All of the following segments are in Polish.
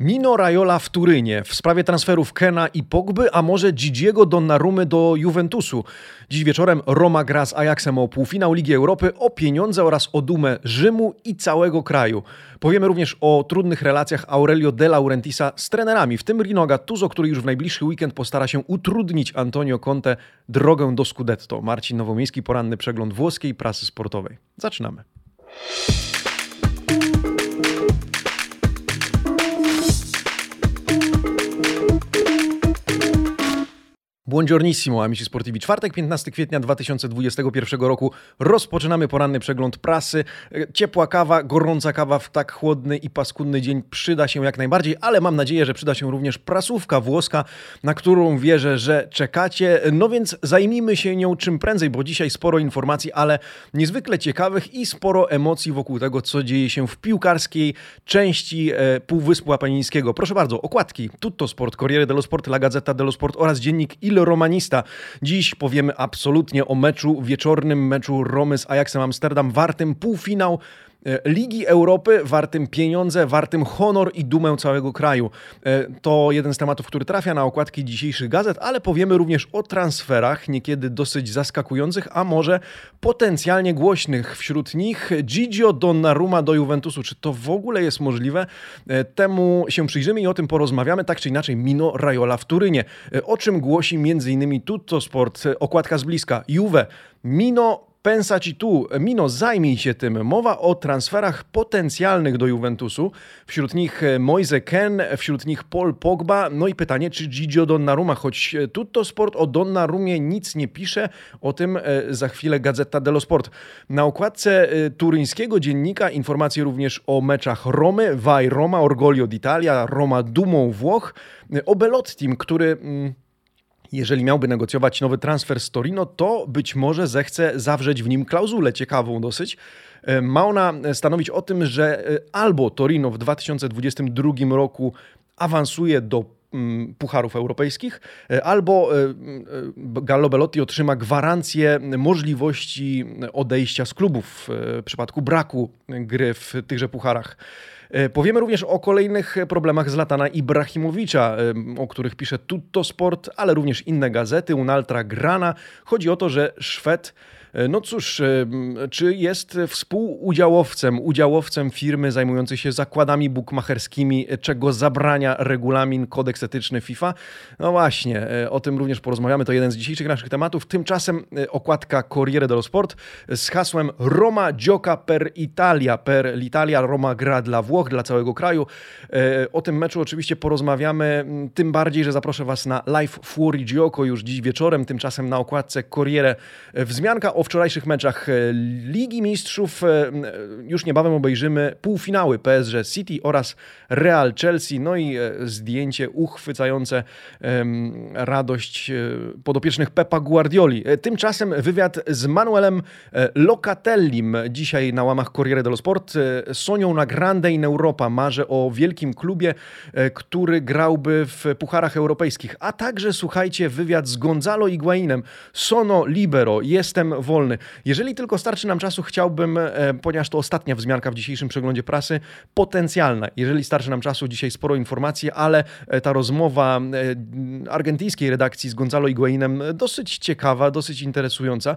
Mino Raiola w Turynie w sprawie transferów Kena i Pogby, a może Gigiego Donnarumy do Juventusu. Dziś wieczorem Roma gra z Ajaxem o półfinał Ligi Europy, o pieniądze oraz o dumę Rzymu i całego kraju. Powiemy również o trudnych relacjach Aurelio De Laurentisa z trenerami, w tym Rino Gattuso, który już w najbliższy weekend postara się utrudnić Antonio Conte drogę do Scudetto. Marcin Nowomiejski, poranny przegląd włoskiej prasy sportowej. Zaczynamy. Buongiornissimo, amici sportivi. Czwartek, 15 kwietnia 2021 roku. Rozpoczynamy poranny przegląd prasy. Ciepła kawa, gorąca kawa w tak chłodny i paskudny dzień przyda się jak najbardziej, ale mam nadzieję, że przyda się również prasówka włoska, na którą wierzę, że czekacie. No więc zajmijmy się nią czym prędzej, bo dzisiaj sporo informacji, ale niezwykle ciekawych i sporo emocji wokół tego, co dzieje się w piłkarskiej części e, Półwyspu Apenińskiego. Proszę bardzo, okładki. Tutto Sport, Corriere dello Sport, La Gazzetta dello Sport oraz dziennik Il Romanista. Dziś powiemy absolutnie o meczu, wieczornym meczu Romy z Ajaxem Amsterdam, wartym półfinał Ligi Europy wartym pieniądze, wartym honor i dumę całego kraju. E, to jeden z tematów, który trafia na okładki dzisiejszych gazet, ale powiemy również o transferach, niekiedy dosyć zaskakujących, a może potencjalnie głośnych. Wśród nich Gigio Donnarumma do Juventusu. Czy to w ogóle jest możliwe? E, temu się przyjrzymy i o tym porozmawiamy. Tak czy inaczej, Mino Raiola w Turynie. O czym głosi m.in. Tutto Sport, okładka z bliska. Juve, Mino Pensaci tu, Mino, zajmij się tym. Mowa o transferach potencjalnych do Juventusu. Wśród nich e, Moise Ken, wśród nich Paul Pogba. No i pytanie, czy Gigio Donnarumma, choć e, Tutto Sport o Donnarumie nic nie pisze, o tym e, za chwilę Gazeta dello Sport. Na okładce turyńskiego dziennika informacje również o meczach Romy, Vai Roma, Orgoglio d'Italia, Roma dumą Włoch, o Belottim, który... Mm, jeżeli miałby negocjować nowy transfer z Torino, to być może zechce zawrzeć w nim klauzulę ciekawą dosyć. E, ma ona stanowić o tym, że e, albo Torino w 2022 roku awansuje do mm, pucharów europejskich, e, albo Gallo Belotti otrzyma gwarancję możliwości odejścia z klubów w przypadku braku gry w tychże pucharach. E, powiemy również o kolejnych problemach Zlatana Ibrahimowicza, e, o których pisze Tutto Sport, ale również inne gazety, Unaltra Grana. Chodzi o to, że Szwed no cóż, e, czy jest współudziałowcem, udziałowcem firmy zajmującej się zakładami bukmacherskimi, czego zabrania regulamin, kodeks etyczny FIFA? No właśnie, e, o tym również porozmawiamy. To jeden z dzisiejszych naszych tematów. Tymczasem okładka Corriere dello Sport z hasłem Roma gioca per Italia, per l'Italia, Roma gra dla Włoch, dla całego kraju. O tym meczu oczywiście porozmawiamy, tym bardziej, że zaproszę Was na live Fuori Gioco już dziś wieczorem. Tymczasem na okładce Corriere wzmianka o wczorajszych meczach e, Ligi Mistrzów. E, już niebawem obejrzymy półfinały PSG City oraz Real Chelsea. No i e, zdjęcie uchwycające radość podopiecznych Pepa Guardioli. Tymczasem wywiad z Manuelem Locatellim dzisiaj na łamach Corriere dello Sport. Sonią na Grande in Europa marzę o wielkim klubie, który grałby w pucharach europejskich. A także słuchajcie wywiad z Gonzalo Higuainem. Sono libero, jestem wolny. Jeżeli tylko starczy nam czasu, chciałbym, ponieważ to ostatnia wzmianka w dzisiejszym przeglądzie prasy, potencjalna. Jeżeli starczy nam czasu dzisiaj sporo informacji, ale e, ta rozmowa e, argentyńskiej redakcji z Gonzalo Higuainem e, dosyć ciekawa, dosyć interesująca.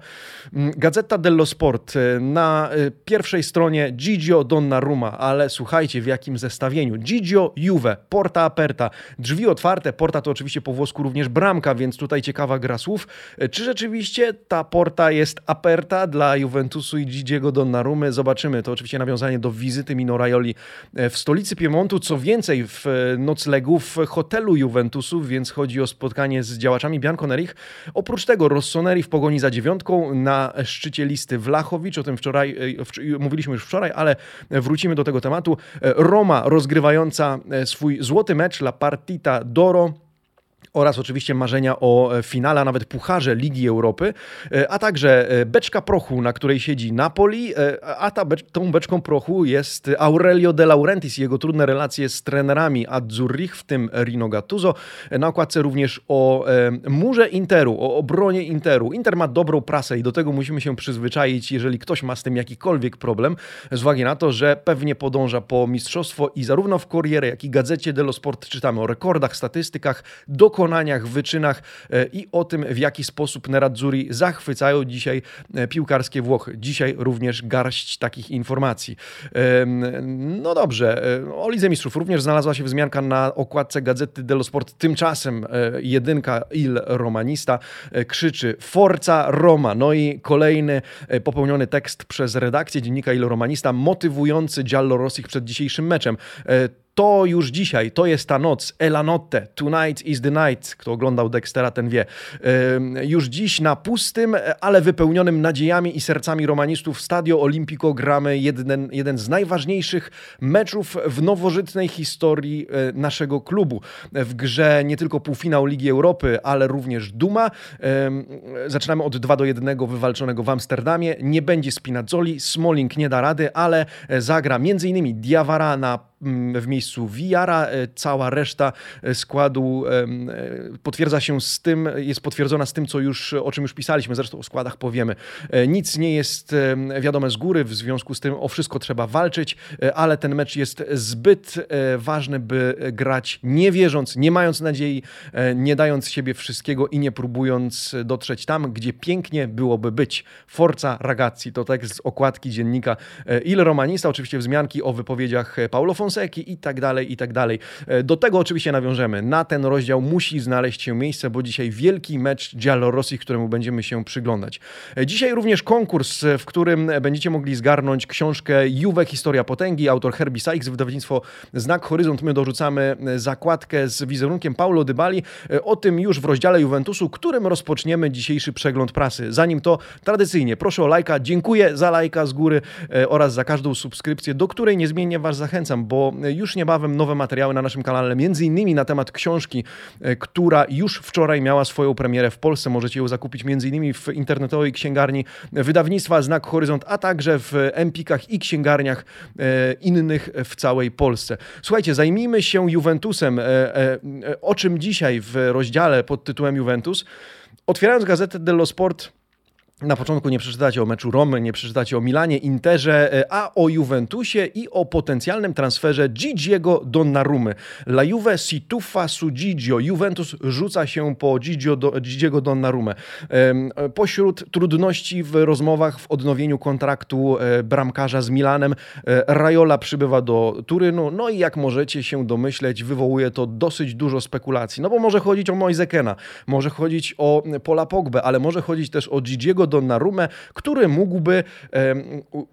Mm, Gazeta dello Sport na pierwszej stronie Gigio Donnarumma, ale słuchajcie w jakim zestawieniu. Gigio Juve, porta aperta, drzwi otwarte, porta to oczywiście po włosku również bramka, więc tutaj ciekawa gra słów. Czy rzeczywiście ta porta jest aperta dla Juventusu i Gigiego Donnarumy? Zobaczymy. To oczywiście nawiązanie do wizyty Mino Raioli w stolicy Piemontu, co więcej, w e, noclegu w hotelu Juventusu, więc chodzi o spotkanie z działaczami Bianconerich. Oprócz tego Rossoneri w pogoni za dziewiątką na szczycie listy Wlachowicz, o tym wczoraj, e, mówiliśmy już wczoraj, ale wrócimy do tego tematu. E, Roma rozgrywająca swój złoty mecz La Partita d'Oro oraz oczywiście marzenia o e, finale, a nawet pucharze Ligi Europy, e, a także e, beczka prochu, na której siedzi Napoli, a ta becz tą beczką prochu jest Aurelio De Laurentiis i jego trudne relacje z trenerami Azzurrich, w tym Rino Gattuso. Na okładce również o murze Interu, o obronie Interu. Inter ma dobrą prasę i do tego musimy się przyzwyczaić, jeżeli ktoś ma z tym jakikolwiek problem, z uwagi na to, że pewnie podąża po mistrzostwo i zarówno w Corriere, jak i Gazecie dello Sport czytamy o rekordach, statystykach, dokonaniach dokonaniach, wyczynach e, i o tym, w jaki sposób Nerazzurri zachwycają dzisiaj e, piłkarskie Włochy. Dzisiaj również garść takich informacji. No dobrze, e, o Lidze Mistrzów również znalazła się wzmianka na okładce Gazety dello Sport. Tymczasem jedynka Il Romanista krzyczy Forza Roma. No i kolejny popełniony tekst przez redakcję dziennika Il Romanista motywujący Giallo Rossich przed dzisiejszym meczem to już dzisiaj, to jest ta noc, Ela notte, tonight is the night. Kto oglądał Dextera, ten wie. Już dziś na pustym, ale wypełnionym nadziejami i sercami romanistów Stadio Olimpico gramy jeden, jeden z najważniejszych meczów w nowożytnej historii e, naszego klubu. W grze nie tylko półfinał Ligi Europy, ale również Duma. Zaczynamy od 2 do 1 wywalczonego w Amsterdamie. Nie będzie Spinazzoli, Smalling nie da rady, ale zagra m.in. Diawara na w miejscu Wiara. E, cała reszta e, składu e, potwierdza się z tym, jest potwierdzona z tym, co już, o czym już pisaliśmy, zresztą o składach powiemy. Nic nie jest wiadome z góry, w związku z tym o wszystko trzeba walczyć, ale ten mecz jest zbyt ważny, by grać nie wierząc, nie mając nadziei, nie dając siebie wszystkiego i nie próbując dotrzeć tam, gdzie pięknie byłoby być. Forza ragazzi, to tekst z okładki dziennika Il Romanista, oczywiście wzmianki o wypowiedziach Paulo Fonseca, Fonseki i tak dalej, i tak dalej. E, do tego oczywiście nawiążemy. Na ten rozdział musi znaleźć się miejsce, bo dzisiaj wielki mecz Rossi, któremu będziemy się przyglądać. E, dzisiaj również konkurs, w którym będziecie mogli zgarnąć książkę Juve Historia Potęgi, autor Herbie Sykes, wydawnictwo Znak Horyzont. My dorzucamy zakładkę z wizerunkiem Paulo Dybali. E, o tym już w rozdziale Juventusu, którym rozpoczniemy dzisiejszy przegląd prasy. Zanim to, tradycyjnie proszę o lajka. Dziękuję za lajka z góry oraz za każdą subskrypcję, do której niezmiennie Was zachęcam, bo już niebawem nowe materiały na naszym kanale, między innymi na temat książki, e, która już wczoraj miała swoją premierę w Polsce. Możecie ją zakupić między innymi w internetowej księgarni wydawnictwa Znak Horyzont, a także w Empikach i księgarniach e, innych w całej Polsce. Słuchajcie, zajmijmy się Juventusem, e, o czym dzisiaj w rozdziale pod tytułem Juventus. Otwierając gazetę dello Sport, na początku nie przeczytacie o meczu Romy, nie przeczytacie o Milanie, Interze, e, a o Juventusie i o potencjalnym transferze Gigiego Donnarumy. La Juve si tuffa su Gigio. Juventus rzuca się po Gigio do, Gigiego Donnarumę. Pośród trudności w rozmowach w odnowieniu kontraktu e, bramkarza z Milanem, e, Raiola przybywa do Turynu, no i jak możecie się domyśleć, wywołuje to dosyć dużo spekulacji. No bo może chodzić o Moisekena, może chodzić o Pola Pogbę, ale może chodzić też o Gigiego Donnarumę, który mógłby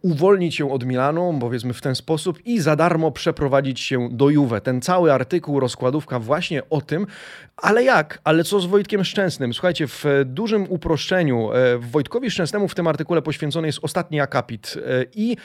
uwolnić się od Milanu, powiedzmy w ten sposób, i za darmo przeprowadzić się do Juve. Ten cały artykuł, rozkładówka właśnie o tym, ale jak? Ale co z Wojtkiem Szczęsnym? Słuchajcie, w dużym uproszczeniu e, Wojtkowi Szczęsnemu w tym artykule poświęcony jest ostatni akapit e, i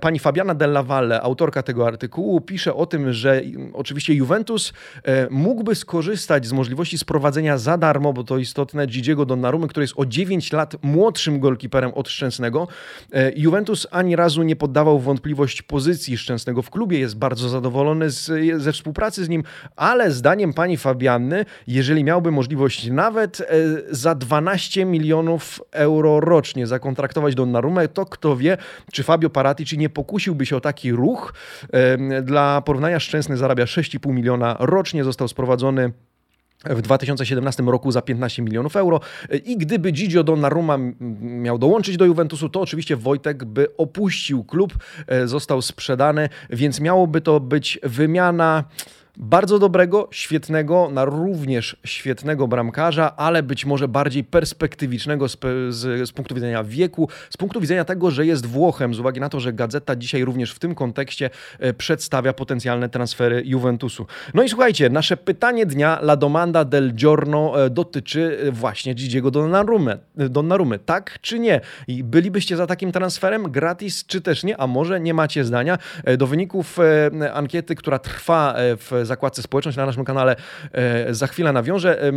pani Fabiana Della Valle, autorka tego artykułu, pisze o tym, że oczywiście Juventus e, mógłby skorzystać z możliwości sprowadzenia za darmo, bo to istotne, Gigiego Donnarumy, który jest o 9 lat młodszym golkiperem od Szczęsnego. E, Juventus ani razu nie poddawał wątpliwość pozycji Szczęsnego w klubie, jest bardzo zadowolony z, ze współpracy z nim, ale zdaniem pani Fabianny, jeżeli miałby możliwość nawet e, za 12 milionów euro rocznie zakontraktować Donnarumę, to kto wie, czy Fabio Paratici nie pokusiłby się o taki ruch. E, dla porównania Szczęsny zarabia 6,5 miliona rocznie, został sprowadzony w 2017 roku za 15 milionów euro. I gdyby Gigio Donnarumma miał dołączyć do Juventusu, to oczywiście Wojtek by opuścił klub, e, został sprzedany, więc miałoby to być wymiana bardzo dobrego, świetnego, na również świetnego bramkarza, ale być może bardziej perspektywicznego z, z, z, punktu widzenia wieku, z punktu widzenia tego, że jest Włochem, z uwagi na to, że Gazeta dzisiaj również w tym kontekście e, przedstawia potencjalne transfery Juventusu. No i słuchajcie, nasze pytanie dnia, la domanda del giorno, e, dotyczy e, właśnie Gigiego Donnarumy. Donnarumy. Tak czy nie? I bylibyście za takim transferem gratis, czy też nie? A może nie macie zdania? Do wyników ankiety, która trwa w zakładce społeczność na naszym kanale. Za chwilę nawiążę.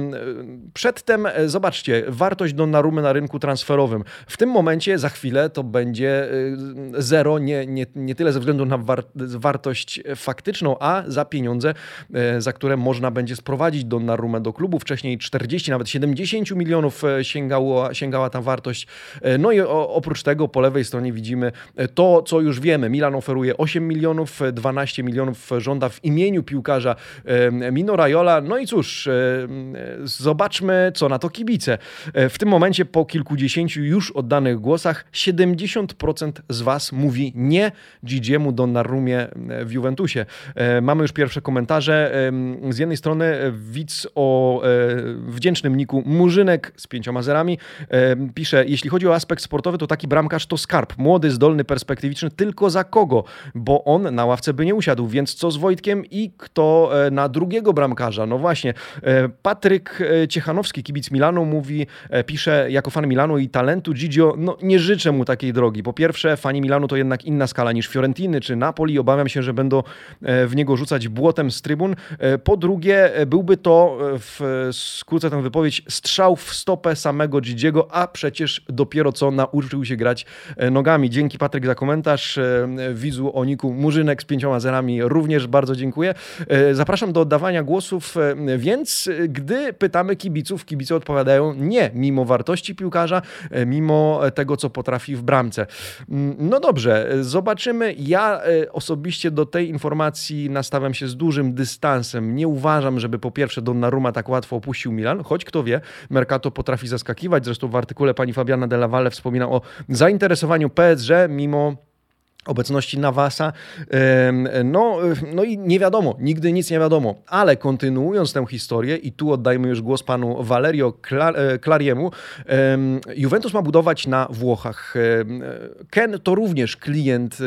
Przedtem zobaczcie, wartość Donnarumy na rynku transferowym. W tym momencie za chwilę to będzie zero, nie, nie, nie tyle ze względu na war wartość faktyczną, a za pieniądze, za które można będzie sprowadzić Donnarumę do klubu. Wcześniej 40, nawet 70 milionów sięgało, sięgała ta wartość. No i oprócz tego po lewej stronie widzimy to, co już wiemy. Milan oferuje 8 milionów, 12 milionów żąda w imieniu piłkarza Mino Raiola. No i cóż, zobaczmy, co na to kibice. W tym momencie po kilkudziesięciu już oddanych głosach 70% z Was mówi nie Gigiemu Donnarumie w Juventusie. Mamy już pierwsze komentarze. Z jednej strony widz o wdzięcznym niku Murzynek z pięcioma zerami pisze, jeśli chodzi o aspekt sportowy, to taki bramkarz to skarb. Młody, zdolny, perspektywiczny, tylko za kogo? Bo on na ławce by nie usiadł, więc co z Wojtkiem i kto e, na drugiego bramkarza? No właśnie, e, Patryk e, Ciechanowski, kibic Milanu, mówi, pisze jako fan Milanu i talentu Gigio, no nie życzę mu takiej drogi. Po pierwsze, fani Milanu to jednak inna skala niż Fiorentiny czy Napoli. Obawiam się, że będą w niego rzucać błotem z trybun. Po drugie, byłby to, w skrócę tę wypowiedź, strzał w stopę samego Gigiego, a przecież dopiero co nauczył się grać nogami. Dzięki Patryk za komentarz. Widzu Oniku Murzynek z pięcioma zerami również bardzo dziękuję. E, zapraszam do oddawania głosów, e, więc e, gdy pytamy kibiców, kibice odpowiadają nie, mimo wartości piłkarza, mimo tego, co potrafi w bramce. Mm, no dobrze, zobaczymy. Ja osobiście do tej informacji nastawiam się z dużym dystansem. Nie uważam, żeby po pierwsze Donnarumma tak łatwo opuścił Milan, choć kto wie, Mercato potrafi zaskakiwać. Zresztą w artykule pani Fabiana Della Valle wspomina o zainteresowaniu PSG mimo obecności Nawasa. No, no i nie wiadomo, nigdy nic nie wiadomo, ale kontynuując tę historię i tu oddajmy już głos panu Valerio e, Clariemu, Juventus ma budować na Włochach. Ken to również klient e,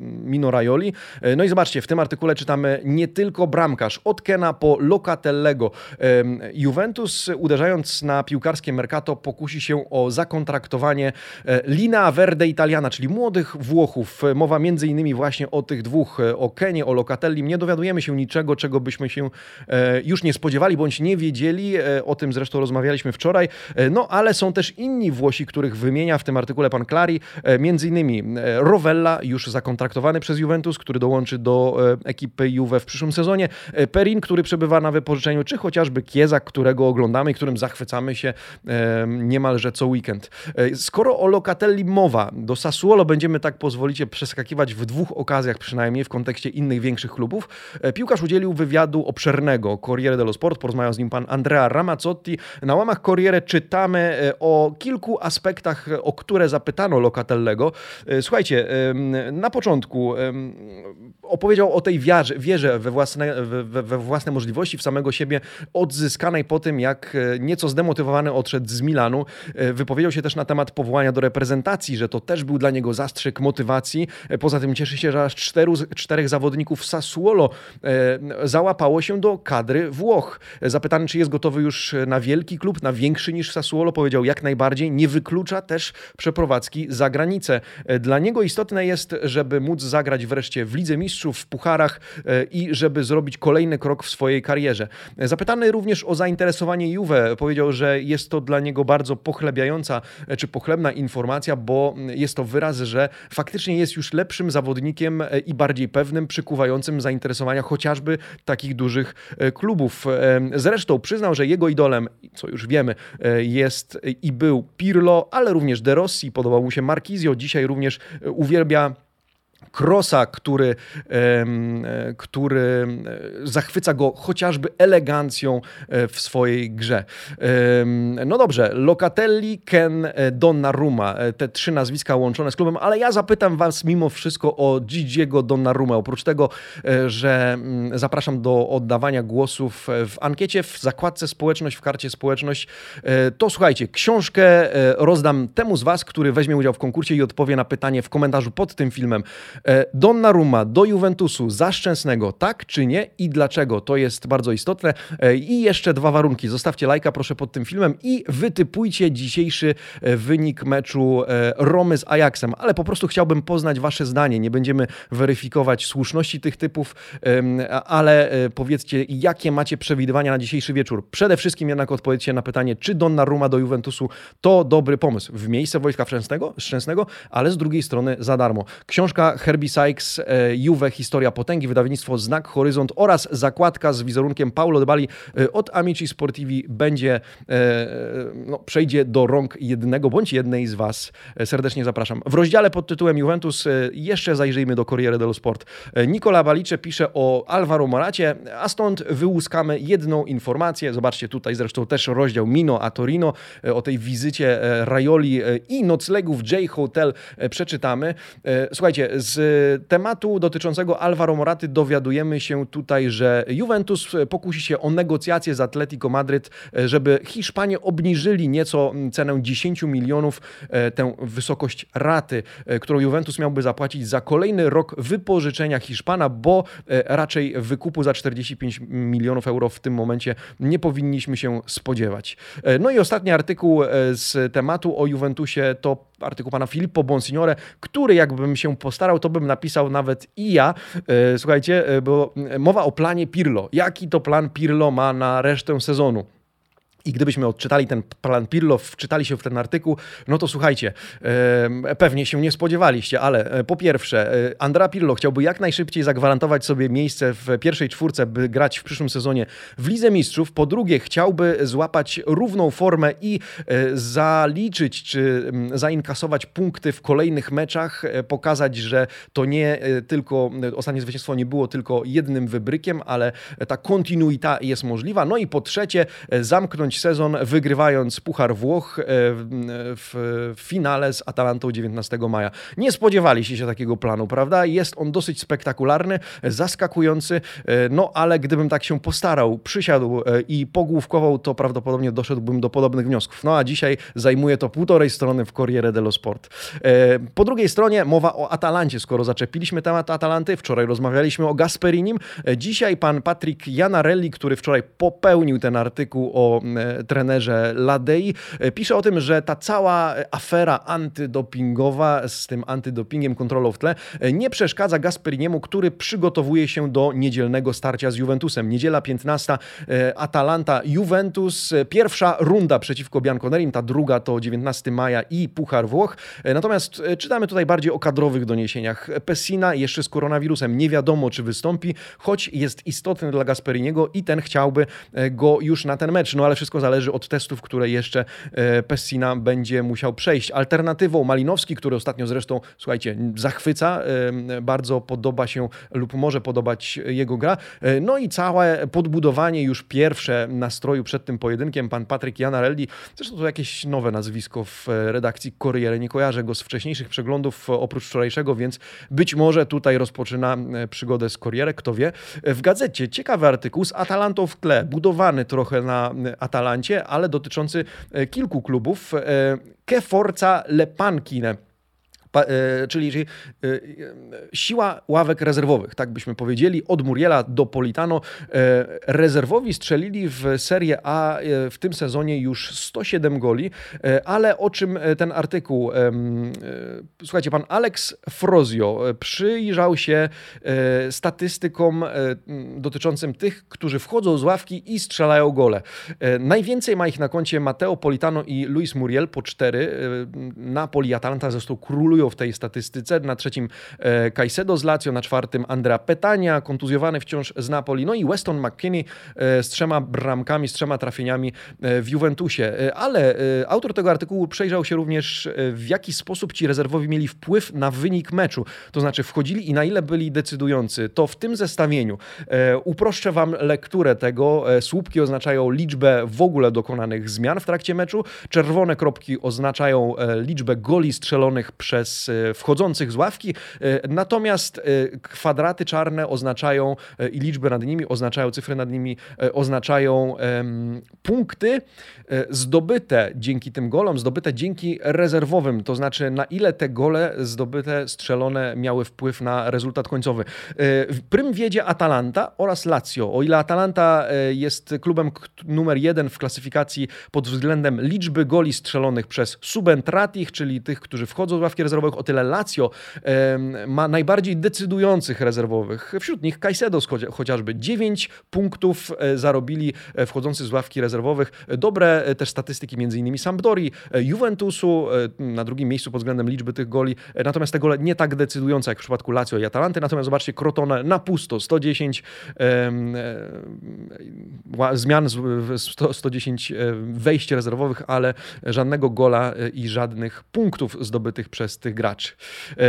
Mino Raioli. E, no i zobaczcie, w tym artykule czytamy nie tylko bramkarz, od Kena po Locatellego. Juventus uderzając na piłkarskie Mercato pokusi się o zakontraktowanie Lina Verde Italiana, czyli młodych Włochów, Mowa między innymi właśnie o tych dwóch, e, o Kenie, o Locatelli. Nie dowiadujemy się niczego, czego byśmy się e, już nie spodziewali, bądź nie wiedzieli. E, o tym zresztą rozmawialiśmy wczoraj. No, ale są też inni Włosi, których wymienia w tym artykule pan Clari. Między innymi Rovella, już zakontraktowany przez Juventus, który dołączy do ekipy Juve w przyszłym sezonie. Perin, który przebywa na wypożyczeniu, czy chociażby Kiezak, którego oglądamy i którym zachwycamy się niemalże co weekend. Skoro o Locatelli mowa, do Sassuolo będziemy tak pozwolić pozwolicie przeskakiwać w dwóch okazjach przynajmniej w kontekście innych większych klubów. E, piłkarz udzielił wywiadu obszernego Corriere dello Sport, porozmawiał z nim pan Andrea Ramazzotti. Na łamach Corriere czytamy e, o kilku aspektach, o które zapytano Locatellego. E, słuchajcie, na początku opowiedział o tej wierze, wierze we, własne, we, we własne możliwości, w samego siebie odzyskanej po tym, jak nieco zdemotywowany odszedł z Milanu. Wypowiedział się też na temat powołania do reprezentacji, że to też był dla niego zastrzyk motywacji Poza tym cieszy się, że aż czteru, czterech zawodników Sassuolo e, załapało się do kadry Włoch. Zapytany, czy jest gotowy już na wielki klub, na większy niż Sassuolo, powiedział jak najbardziej. Nie wyklucza też przeprowadzki za granicę. E, dla niego istotne jest, żeby móc zagrać wreszcie w Lidze Mistrzów, w pucharach e, i żeby zrobić kolejny krok w swojej karierze. Zapytany również o zainteresowanie Juve, powiedział, że jest to dla niego bardzo pochlebiająca czy pochlebna informacja, bo jest to wyraz, że faktycznie faktycznie jest już lepszym zawodnikiem e, i bardziej pewnym, przykuwającym zainteresowania chociażby takich dużych e, klubów. E, zresztą przyznał, że jego idolem, co już wiemy, jest i był Pirlo, ale również De Rossi, podobał mu się Marquisio, dzisiaj również uwielbia Krosa, który, który zachwyca go chociażby elegancją e, w swojej grze. No dobrze, Locatelli, Ken, e, Donnarumma, e, te trzy nazwiska łączone z klubem, ale ja zapytam was mimo wszystko o Gigiego Donnarumma. Oprócz tego, że mm, zapraszam do oddawania głosów w ankiecie, w zakładce społeczność, w karcie społeczność, to słuchajcie, książkę rozdam temu z was, który weźmie udział w konkursie i odpowie na pytanie w komentarzu pod tym filmem, Donnarumma do Juventusu za Szczęsnego, tak czy nie i dlaczego? To jest bardzo istotne. I jeszcze dwa warunki. Zostawcie lajka proszę pod tym filmem i wytypujcie dzisiejszy wynik meczu Romy z Ajaxem, ale po prostu chciałbym poznać wasze zdanie. Nie będziemy weryfikować słuszności tych typów, ale powiedzcie, jakie macie przewidywania na dzisiejszy wieczór. Przede wszystkim jednak odpowiedzcie na pytanie, czy Donnarumma do Juventusu to dobry pomysł w miejsce Wojtka Szczęsnego, Szczęsnego ale z drugiej strony za darmo. Książka Herbie Sykes, e, Juve, Historia Potęgi, wydawnictwo Znak Horyzont oraz zakładka z wizerunkiem Paulo De Bali e, od Amici Sportivi będzie, e, no, przejdzie do rąk jednego bądź jednej z Was. Serdecznie zapraszam. W rozdziale pod tytułem Juventus jeszcze zajrzyjmy do Corriere dello Sport. Nicola Balicze pisze o Alvaro Moracie, a stąd wyłuskamy jedną informację. Zobaczcie tutaj zresztą też rozdział Mino a Torino o tej wizycie Rajoli i noclegów J Hotel przeczytamy. Słuchajcie, z tematu dotyczącego Alvaro Moraty dowiadujemy się tutaj, że Juventus pokusi się o negocjacje z Atletico Madryt, żeby Hiszpanie obniżyli nieco cenę 10 milionów, tę wysokość raty, którą Juventus miałby zapłacić za kolejny rok wypożyczenia Hiszpana, bo raczej wykupu za 45 milionów euro w tym momencie nie powinniśmy się spodziewać. No i ostatni artykuł z tematu o Juventusie to artykuł pana Filippo Bonsignore, który jakbym się postarał, to bym napisał nawet i ja. E, słuchajcie, e, bo mowa o planie Pirlo. Jaki to plan Pirlo ma na resztę sezonu? I gdybyśmy odczytali ten plan Pirlo, wczytali się w ten artykuł, no to słuchajcie, e, pewnie się nie spodziewaliście, ale e, po pierwsze, e, Andrea Pirlo chciałby jak najszybciej zagwarantować sobie miejsce w pierwszej czwórce, by grać w przyszłym sezonie w Lidze Mistrzów. Po drugie, chciałby złapać równą formę i zaliczyć czy zainkasować punkty w kolejnych meczach, pokazać, że to nie tylko, ostatnie zwycięstwo nie było tylko jednym wybrykiem, ale ta kontinuita jest możliwa. No i po trzecie, zamknąć zakończyć sezon wygrywając Puchar Włoch e, w finale z Atalantą 19 maja. Nie spodziewaliście się takiego planu, prawda? Jest on dosyć spektakularny, zaskakujący, e, no ale gdybym tak się postarał, przysiadł e, i pogłówkował, to prawdopodobnie doszedłbym do podobnych wniosków. No a dzisiaj zajmuje to półtorej strony w Corriere dello Sport. Po drugiej stronie mowa o Atalancie, skoro zaczepiliśmy temat Atalanty, wczoraj rozmawialiśmy o Gasperinim, dzisiaj pan Patrick Janarelli, który wczoraj popełnił ten artykuł o trenerze Ladei. E, pisze o tym, że ta cała afera antydopingowa z tym antydopingiem, kontrolą w tle, e, nie przeszkadza Gasperiniemu, który przygotowuje się do niedzielnego starcia z Juventusem. Niedziela 15, Atalanta, Juventus. Pierwsza runda przeciwko Bianconerim, ta druga to 19 maja i Puchar Włoch. Natomiast czytamy tutaj bardziej o kadrowych doniesieniach. Pessina jeszcze z koronawirusem nie wiadomo, czy wystąpi, choć jest istotny dla Gasperiniego i ten chciałby go już na ten mecz. No ale wszystko zależy od testów, które jeszcze e, Pessina będzie musiał przejść. Alternatywą Malinowski, który ostatnio zresztą, słuchajcie, zachwyca, e, bardzo podoba się lub może podobać jego gra. E, no i całe podbudowanie już pierwsze nastroju przed tym pojedynkiem, pan Patryk Janarelli, zresztą to jakieś nowe nazwisko w redakcji Corriere, nie kojarzę go z wcześniejszych przeglądów oprócz wczorajszego, więc być może tutaj rozpoczyna przygodę z Corriere, kto wie. W gazecie ciekawy artykuł z Atalantą w tle, budowany trochę na Ale dotyczący e, kilku klubów. E, Che Forza Lepankine czyli, czyli e, siła ławek rezerwowych, tak byśmy powiedzieli, od Muriela do Politano. E, rezerwowi strzelili w Serie A w tym sezonie już 107 goli, ale o czym ten artykuł? Słuchajcie, pan Alex Frozio przyjrzał się statystykom dotyczącym tych, którzy wchodzą z ławki i strzelają gole. Najwięcej ma ich na koncie Mateo Politano i Luis Muriel po cztery. Napoli Atalanta zresztą królują w tej statystyce. Na trzecim e, Caicedo z Lazio, na czwartym Andrea Petania, kontuzjowany wciąż z Napoli. No i Weston McKinney e, z trzema bramkami, z trzema trafieniami e, w Juventusie. Ale autor tego artykułu przejrzał się również w jaki sposób ci rezerwowi mieli wpływ na wynik meczu. To znaczy wchodzili i na ile byli decydujący. To w tym zestawieniu uproszczę wam lekturę tego. Słupki oznaczają liczbę w ogóle dokonanych zmian w trakcie meczu. Czerwone kropki oznaczają liczbę goli strzelonych przez przez wchodzących z ławki. Natomiast kwadraty czarne oznaczają i liczby nad nimi oznaczają, cyfry nad nimi oznaczają punkty zdobyte dzięki tym golom, zdobyte dzięki rezerwowym, to znaczy na ile te gole zdobyte, strzelone miały wpływ na rezultat końcowy. W prym wiedzie Atalanta oraz Lazio. O ile Atalanta jest klubem numer jeden w klasyfikacji pod względem liczby goli strzelonych przez subentratich, czyli tych, którzy wchodzą w ławki rezerwowych, o tyle Lazio ma najbardziej decydujących rezerwowych. Wśród nich Caicedo chociażby 9 punktów e, zarobili e, wchodzący z ławki rezerwowych. Dobre e, też statystyki innymi Sampdori, Juventusu na drugim miejscu pod względem liczby tych goli. Natomiast te gole nie tak decydujące jak w przypadku Lazio i Atalanty. Natomiast zobaczcie, Crotone na pusto 110 zmian, 110 wejść rezerwowych, ale żadnego gola i żadnych punktów zdobytych przez tych graczy.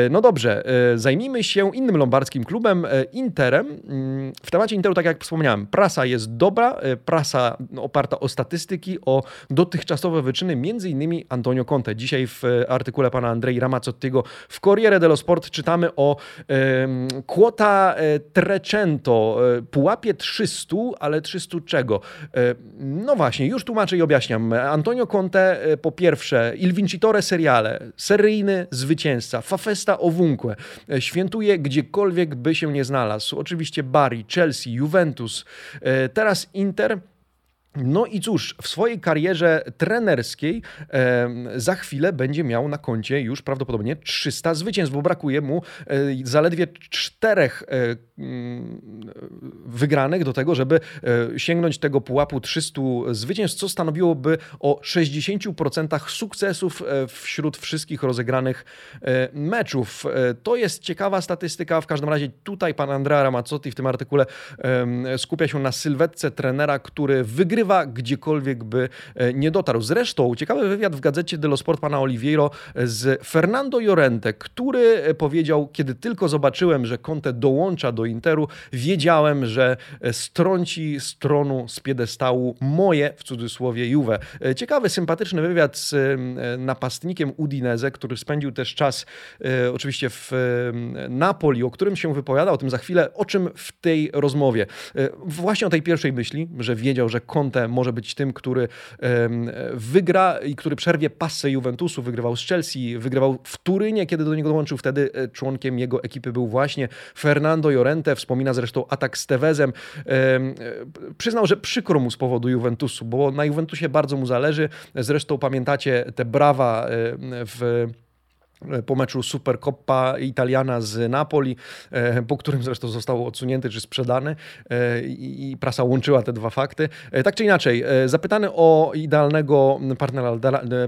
No dobrze, zajmijmy się innym lombardzkim klubem, Interem. Mm, w temacie Interu, tak jak wspomniałem, prasa jest dobra, prasa oparta o statystyki, o dotychczasowe wyczyny, między innymi Antonio Conte. Dzisiaj w artykule pana Andrei Ramazzottiego w Corriere dello Sport czytamy o quota Trecento, pułapie 300, ale 300 czego? No właśnie, już tłumaczę i objaśniam. Antonio Conte po pierwsze, Il Vincitore Seriale, seryjny zwycięzca, Fafesta Ovunque, świętuje gdziekolwiek by się nie znalazł. Oczywiście Bari, Chelsea, Juventus, teraz Inter – no i cóż, w swojej karierze trenerskiej e, za chwilę będzie miał na koncie już prawdopodobnie 300 zwycięstw, bo brakuje mu e, zaledwie czterech e, mm, wygranych do tego, żeby e, sięgnąć tego pułapu 300 zwycięstw, co stanowiłoby o 60% sukcesów e, wśród wszystkich rozegranych e, meczów. To jest ciekawa statystyka, w każdym razie tutaj pan Andrea Ramazzotti w tym artykule skupia się na sylwetce trenera, który wygrywa gdziekolwiek by e, nie dotarł. Zresztą ciekawy wywiad w gazecie Dello Sport pana Oliviero z Fernando Llorente, który e, powiedział, kiedy tylko zobaczyłem, że Conte dołącza do Interu, wiedziałem, że e, strąci stronu z piedestału moje, w cudzysłowie, Juve. Ciekawy, sympatyczny wywiad z napastnikiem Udinese, który spędził też czas oczywiście w Napoli, o którym się wypowiada, o tym za chwilę, o czym w tej rozmowie. Właśnie o tej pierwszej myśli, że wiedział, że Conte Conte może być tym, który wygra i który przerwie pasę Juventusu. Wygrywał z Chelsea, wygrywał w Turynie, kiedy do niego dołączył. Wtedy e, członkiem jego ekipy był właśnie Fernando Llorente. Wspomina zresztą atak z Tevezem. E, przyznał, że przykro mu z powodu Juventusu, bo na Juventusie bardzo mu zależy. Zresztą pamiętacie te brawa w po meczu Supercoppa Italiana z Napoli, e, po którym zresztą został odsunięty czy sprzedany e, i prasa łączyła te dwa fakty. E, tak czy inaczej, zapytany o idealnego partnera,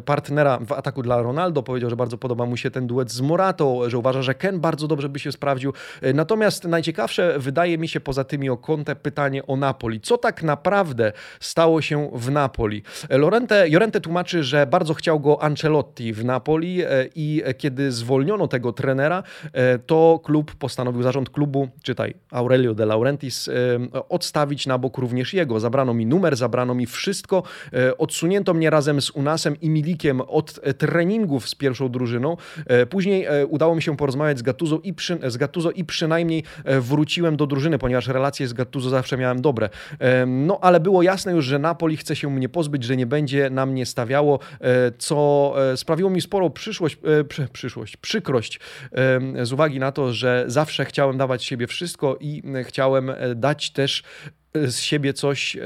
partnera w ataku dla Ronaldo, powiedział, że bardzo podoba mu się ten duet z Moratą, że uważa, że Ken bardzo dobrze by się sprawdził. Natomiast najciekawsze wydaje mi się poza tymi o Conte pytanie o Napoli. Co tak naprawdę stało się w Napoli? Lorente, Llorente tłumaczy, że bardzo chciał go Ancelotti w Napoli i kiedy zwolniono tego trenera, e, to klub postanowił, zarząd klubu, czytaj Aurelio de Laurentiis, e, odstawić na bok również jego. Zabrano mi numer, zabrano mi wszystko, e, odsunięto mnie razem z Unasem i Milikiem od treningów z pierwszą drużyną. Później udało mi się porozmawiać z Gattuso i, przy, z Gattuso i przynajmniej wróciłem do drużyny, ponieważ relacje z Gattuso zawsze miałem dobre. No ale było jasne już, że Napoli chce się mnie pozbyć, że nie będzie na mnie stawiało, co sprawiło mi sporą przyszłość, przyszłość, przykrość z uwagi na to, że zawsze chciałem dawać siebie wszystko i chciałem e, dać też z siebie coś,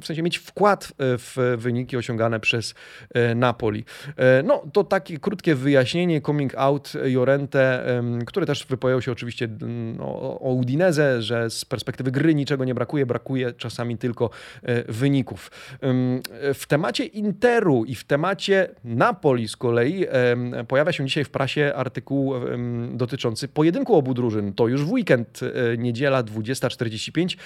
w sensie mieć wkład e, w wyniki osiągane przez e, Napoli. E, no, to takie krótkie wyjaśnienie, coming out Jorente, który też wypowiedział się oczywiście no, o Udineze, że z perspektywy gry niczego nie brakuje, brakuje czasami tylko wyników. W temacie Interu i w temacie Napoli z kolei pojawia się dzisiaj w prasie artykuł dotyczący pojedynku obu drużyn. To już w weekend, niedziela 20.45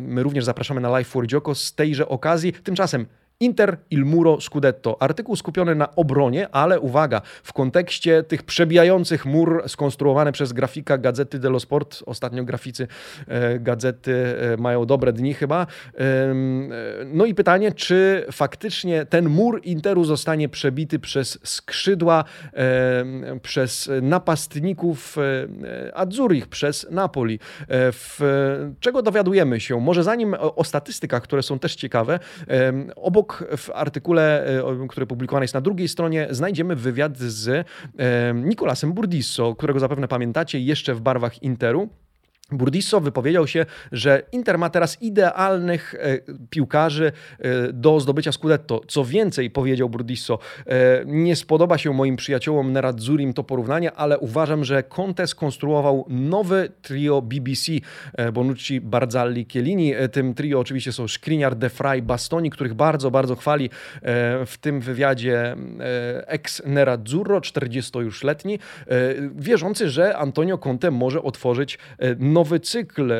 My również zapraszamy na Live for Joko z tejże okazji. Tymczasem Inter il muro scudetto. Artykuł skupiony na obronie, ale uwaga, w kontekście tych przebijających mur skonstruowane przez grafika Gazety dello Sport. Ostatnio graficy e, gazety e, mają dobre dni chyba. E, no i pytanie, czy faktycznie ten mur Interu zostanie przebity przez skrzydła, przez napastników e, Azzurich, przez Napoli. E, w, czego dowiadujemy się? Może zanim o, o statystykach, które są też ciekawe, obok w artykule, e, który publikowany jest na drugiej stronie, znajdziemy wywiad z e, Nicolasem Burdisso, którego zapewne pamiętacie jeszcze w barwach Interu. Burdisso wypowiedział się, że Inter ma teraz idealnych e, piłkarzy e, do zdobycia Scudetto. Co więcej, powiedział Burdisso, e, nie spodoba się moim przyjaciołom Neradzurim to porównanie, ale uważam, że Conte skonstruował nowy trio BBC, Bonucci, Barzalli, Chiellini. Tym trio oczywiście są Skriniar, De Frey, Bastoni, których bardzo, bardzo chwali w tym wywiadzie ex-Nerazzurro, 40 już letni, wierzący, że Antonio Conte może otworzyć nowy cykl.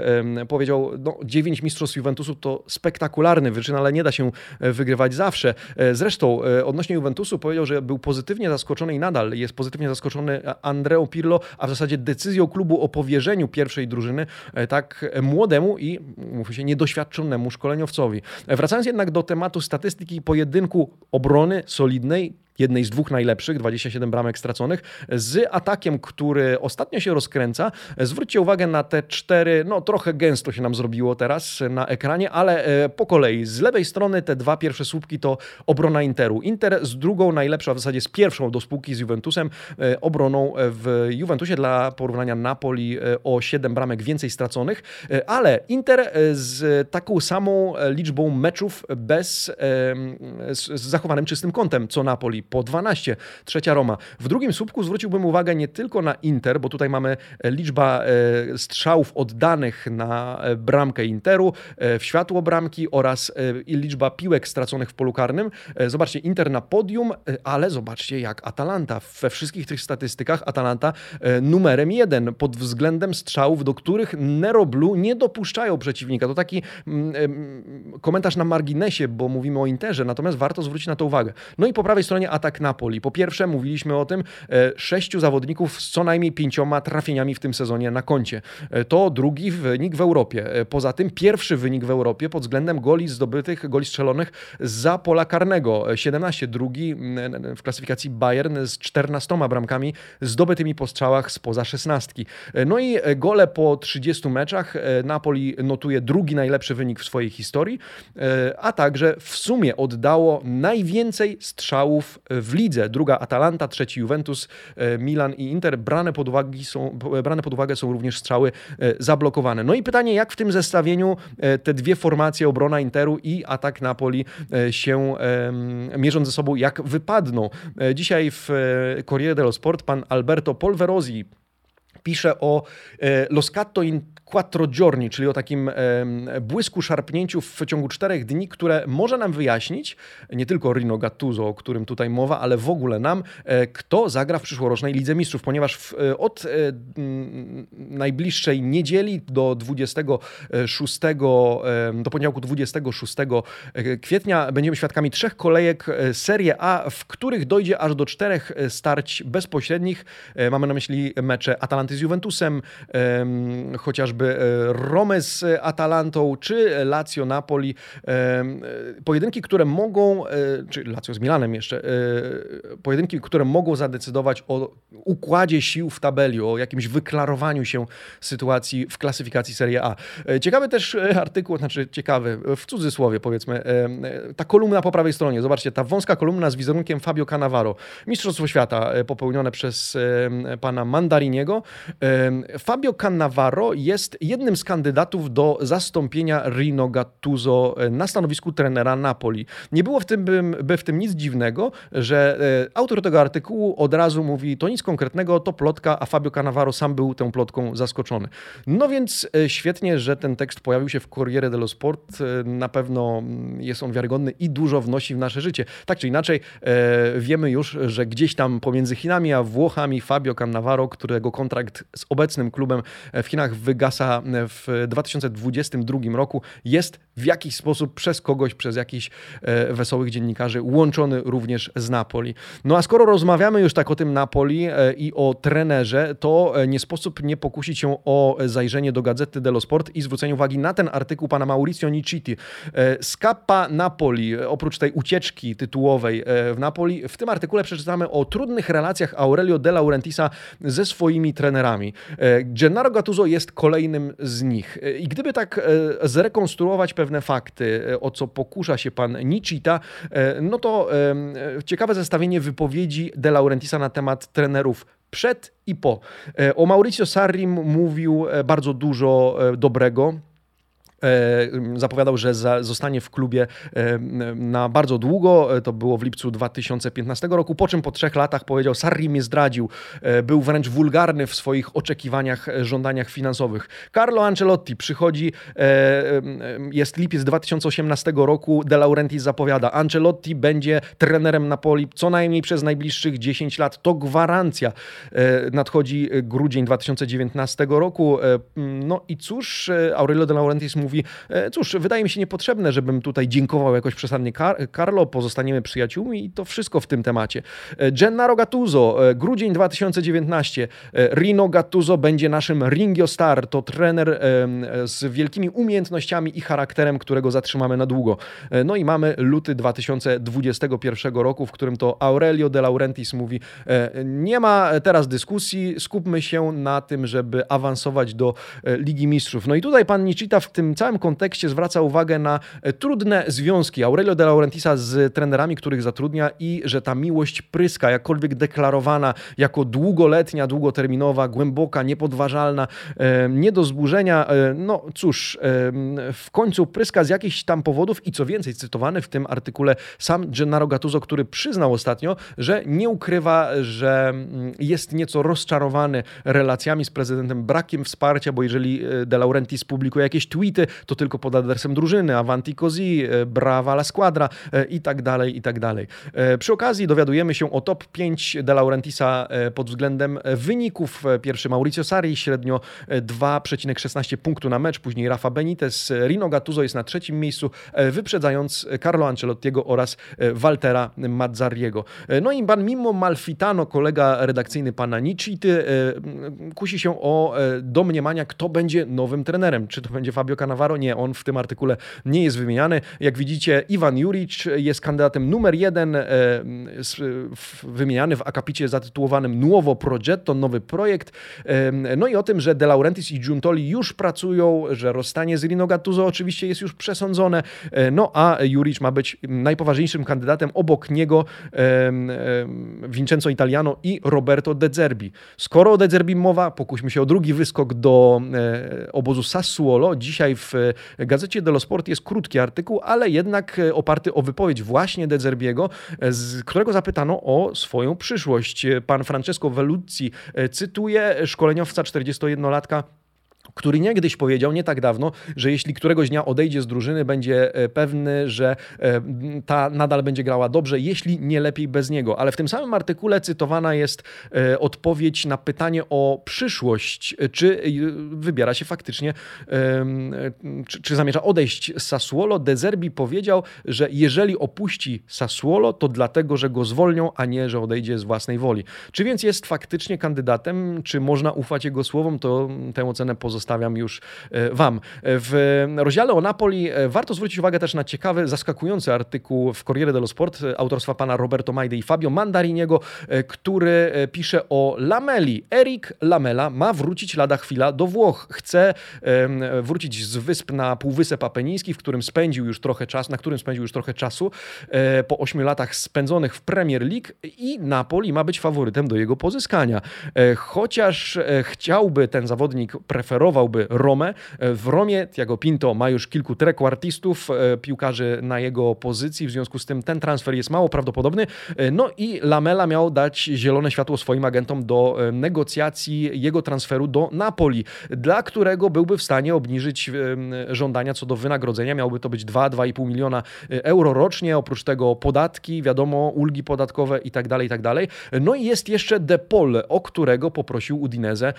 Powiedział, no, 9 mistrzostw Juventusu to spektakularny wyczyn, ale nie da się e, wygrywać zawsze. E, zresztą e, odnośnie Juventusu powiedział, że był pozytywnie zaskoczony i nadal jest pozytywnie zaskoczony Andreo Pirlo, a w zasadzie decyzją klubu o powierzeniu pierwszej drużyny tak młodemu i, mówi się, niedoświadczonemu szkoleniowcowi. Wracając jednak do tematu statystyki pojedynku obrony solidnej, jednej z dwóch najlepszych, 27 bramek straconych, z atakiem, który ostatnio się rozkręca. Zwróćcie uwagę na te cztery, no trochę gęsto się nam zrobiło teraz na ekranie, ale e, po kolei. Z lewej strony te dwa pierwsze słupki to obrona Interu. Inter z drugą najlepszą, a w zasadzie z pierwszą do spółki z Juventusem, e, obroną w Juventusie dla porównania Napoli e, o 7 bramek więcej straconych, ale Inter z taką samą liczbą meczów bez, z zachowanym czystym kątem, co Napoli po 12. Trzecia Roma. W drugim słupku zwróciłbym uwagę nie tylko na Inter, bo tutaj mamy e, liczba e, strzałów oddanych na e, bramkę Interu, w światło bramki oraz liczba piłek straconych w polu karnym. Zobaczcie, Inter na podium, ale zobaczcie jak Atalanta. We wszystkich tych statystykach Atalanta numerem jeden pod względem strzałów, do których Nero Blue nie dopuszczają przeciwnika. To taki mm, komentarz na marginesie, bo mówimy o Interze, natomiast warto zwrócić na to uwagę. No i po prawej stronie atak Napoli. Po pierwsze, mówiliśmy o tym, e, sześciu zawodników z co najmniej pięcioma trafieniami w tym sezonie na koncie. E, to drugi wynik w Europie. E, poza tym pierwszy wynik w Europie pod względem goli zdobytych, goli strzelonych za pola karnego. 17, drugi w klasyfikacji Bayern z 14 bramkami zdobytymi po strzałach spoza szesnastki. No i gole po 30 meczach. Napoli notuje drugi najlepszy wynik w swojej historii, a także w sumie oddało najwięcej strzałów w lidze. Druga Atalanta, trzeci Juventus, e, Milan i Inter. Brane pod, uwagi są, brane pod uwagę są również strzały e, zablokowane. No i pytanie, jak w tym zestawieniu e, te dwie formacje, obrona Interu i atak Napoli się mierzą ze sobą, jak wypadną. Dzisiaj w Corriere dello Sport pan Alberto Polverosi pisze o Los Catto in quattro giorni, czyli o takim błysku, szarpnięciu w ciągu czterech dni, które może nam wyjaśnić, nie tylko Rino Gattuso, o którym tutaj mowa, ale w ogóle nam, e, kto zagra w przyszłorocznej Lidze Mistrzów, ponieważ e, od e, najbliższej niedzieli do 26, do poniedziałku 26 kwietnia będziemy świadkami trzech kolejek Serie A, w których dojdzie aż do czterech starć bezpośrednich. Mamy na myśli mecze Atalanty z Juventusem, chociażby chociażby e, Rome z Atalantą, czy Lazio Napoli. E, pojedynki, które mogą, e, czy Lazio z Milanem jeszcze, pojedynki, które mogą zadecydować o układzie sił w tabeli, o jakimś wyklarowaniu się sytuacji w klasyfikacji Serie A. Ciekawy też artykuł, znaczy ciekawy, w cudzysłowie powiedzmy, ta kolumna po prawej stronie, zobaczcie, ta wąska kolumna z wizerunkiem Fabio Cannavaro. Mistrzostwo Świata popełnione przez pana Mandariniego. Fabio Cannavaro jest jest jednym z kandydatów do zastąpienia Rino Gattuso e, na stanowisku trenera Napoli. Nie było w tym, by w tym nic dziwnego, że e, autor tego artykułu od razu mówi, to nic konkretnego, to plotka, a Fabio Cannavaro sam był tą plotką zaskoczony. No więc e, świetnie, że ten tekst pojawił się w Corriere dello Sport. Na pewno mm, jest on wiarygodny i dużo wnosi w nasze życie. Tak czy inaczej, wiemy już, że gdzieś tam pomiędzy Chinami a Włochami Fabio Cannavaro, którego kontrakt z obecnym klubem w Chinach wygasa W 2022 roku jest w jakiś sposób przez kogoś, przez jakichś wesołych dziennikarzy łączony również z Napoli. No a skoro rozmawiamy już tak o tym Napoli i o trenerze, to nie sposób nie pokusić się o zajrzenie do Gazety dello Sport i zwrócenie uwagi na ten artykuł pana Maurizio Niciti. Skappa Napoli, oprócz tej ucieczki tytułowej w Napoli, w tym artykule przeczytamy o trudnych relacjach Aurelio De Laurentisa ze swoimi trenerami. E, Gennaro Gattuso jest kolejnym z nich. E, I gdyby tak e, zrekonstruować pewne fakty, o co pokusza się pan Nicita, no to ciekawe zestawienie wypowiedzi De Laurentisa na temat trenerów przed i po. O Mauricio Sarrim mówił bardzo dużo dobrego. E, zapowiadał, że za, zostanie w klubie e, na bardzo długo. E, to było w lipcu 2015 roku, po czym po trzech latach powiedział, Sarri mnie zdradził. Był wręcz wulgarny w swoich oczekiwaniach, żądaniach finansowych. Carlo Ancelotti przychodzi, jest lipiec 2018 roku, De Laurentiis zapowiada, Ancelotti będzie trenerem Napoli co najmniej przez najbliższych 10 lat. To gwarancja. Nadchodzi grudzień 2019 roku. No i cóż, Aurelio De Laurentiis mówi, mówi, e, cóż, wydaje mi się niepotrzebne, żebym tutaj dziękował jakoś przesadnie Car Carlo, pozostaniemy przyjaciółmi i to wszystko w tym temacie. E, Gennaro Gattuso, e, grudzień 2019. Rino Gattuso będzie naszym Ringio Star. To trener z wielkimi umiejętnościami i charakterem, którego zatrzymamy na długo. No i mamy luty 2021 roku, w którym to Aurelio De Laurentiis mówi, nie ma teraz dyskusji, skupmy się na tym, żeby awansować do Ligi Mistrzów. No i tutaj pan Nicita w tym całym kontekście zwraca uwagę na e, trudne związki Aurelio de Laurentisa z trenerami, których zatrudnia i że ta miłość pryska, jakkolwiek deklarowana jako długoletnia, długoterminowa, głęboka, niepodważalna, e, nie do zburzenia. E, no cóż, w końcu pryska z jakichś tam powodów i co więcej, cytowany w tym artykule sam Gennaro Gattuso, który przyznał ostatnio, że nie ukrywa, że mm, jest nieco rozczarowany relacjami z prezydentem, brakiem wsparcia, bo jeżeli De Laurentiis publikuje jakieś tweety, to tylko pod adresem drużyny, Avanti Così, e, Brava la Squadra e, i tak dalej, i tak dalej. E, przy okazji dowiadujemy się o top 5 De Laurentisa pod względem wyników. Pierwszy Mauricio Sarri, średnio 2,16 punktu na mecz, później Rafa Benitez, Rino Gattuso jest na trzecim miejscu, wyprzedzając Carlo Ancelottiego oraz Waltera Mazzariego. No i pan Mimo Malfitano, kolega redakcyjny pana Nicity, kusi się o domniemania, kto będzie nowym trenerem. Czy to będzie Fabio Cannavaro, Cannavaro. Nie, on w tym artykule nie jest wymieniany. Jak widzicie, Iwan Juric jest kandydatem numer jeden, e, wymieniany w akapicie zatytułowanym Nuovo Progetto, nowy projekt. No i o tym, że De Laurentiis i Giuntoli już pracują, że rozstanie z Rino Gattuso oczywiście jest już przesądzone, e, no a Juric ma być najpoważniejszym kandydatem obok niego Vincenzo Italiano i Roberto De Zerbi. Skoro o De Zerbi mowa, pokuśmy się o drugi wyskok do e, obozu Sassuolo. Dzisiaj w gazecie dello Sport jest krótki artykuł, ale jednak e, oparty o wypowiedź właśnie De Zerbiego, e, z którego zapytano o swoją przyszłość. Pan Francesco Veluzzi e, cytuje szkoleniowca 41-latka który niegdyś powiedział, nie tak dawno, że jeśli któregoś dnia odejdzie z drużyny, będzie e, pewny, że e, ta nadal będzie grała dobrze, jeśli nie lepiej bez niego. Ale w tym samym artykule cytowana jest e, odpowiedź na pytanie o przyszłość, czy wybiera się faktycznie, czy, zamierza odejść z Sassuolo. De Zerbi powiedział, że jeżeli opuści Sassuolo, to dlatego, że go zwolnią, a nie, że odejdzie z własnej woli. Czy więc jest faktycznie kandydatem, czy można ufać jego słowom, to tę ocenę pozostawiam zostawiam już e, Wam. W rozdziale o Napoli e, warto zwrócić uwagę też na ciekawy, zaskakujący artykuł w Corriere dello Sport e, autorstwa pana Roberto Majde i Fabio Mandariniego, który pisze o Lameli. Erik Lamela ma wrócić lada chwila do Włoch. Chce wrócić z wysp na Półwysep Apeniński, w którym spędził już trochę czasu, na którym spędził już trochę czasu po ośmiu latach spędzonych w Premier League i Napoli ma być faworytem do jego pozyskania. Chociaż chciałby ten zawodnik preferować preferowałby Romę. W Romie Tiago Pinto ma już kilku trequartistów, e, piłkarzy na jego pozycji, w związku z tym ten transfer jest mało prawdopodobny. E, no i Lamela miał dać zielone światło swoim agentom do e, negocjacji jego transferu do Napoli, dla którego byłby w stanie obniżyć żądania co do wynagrodzenia. Miałby to być 2-2,5 miliona euro rocznie, oprócz tego podatki, wiadomo, ulgi podatkowe i tak dalej, i tak. No i jest jeszcze Depol, o którego poprosił Udinese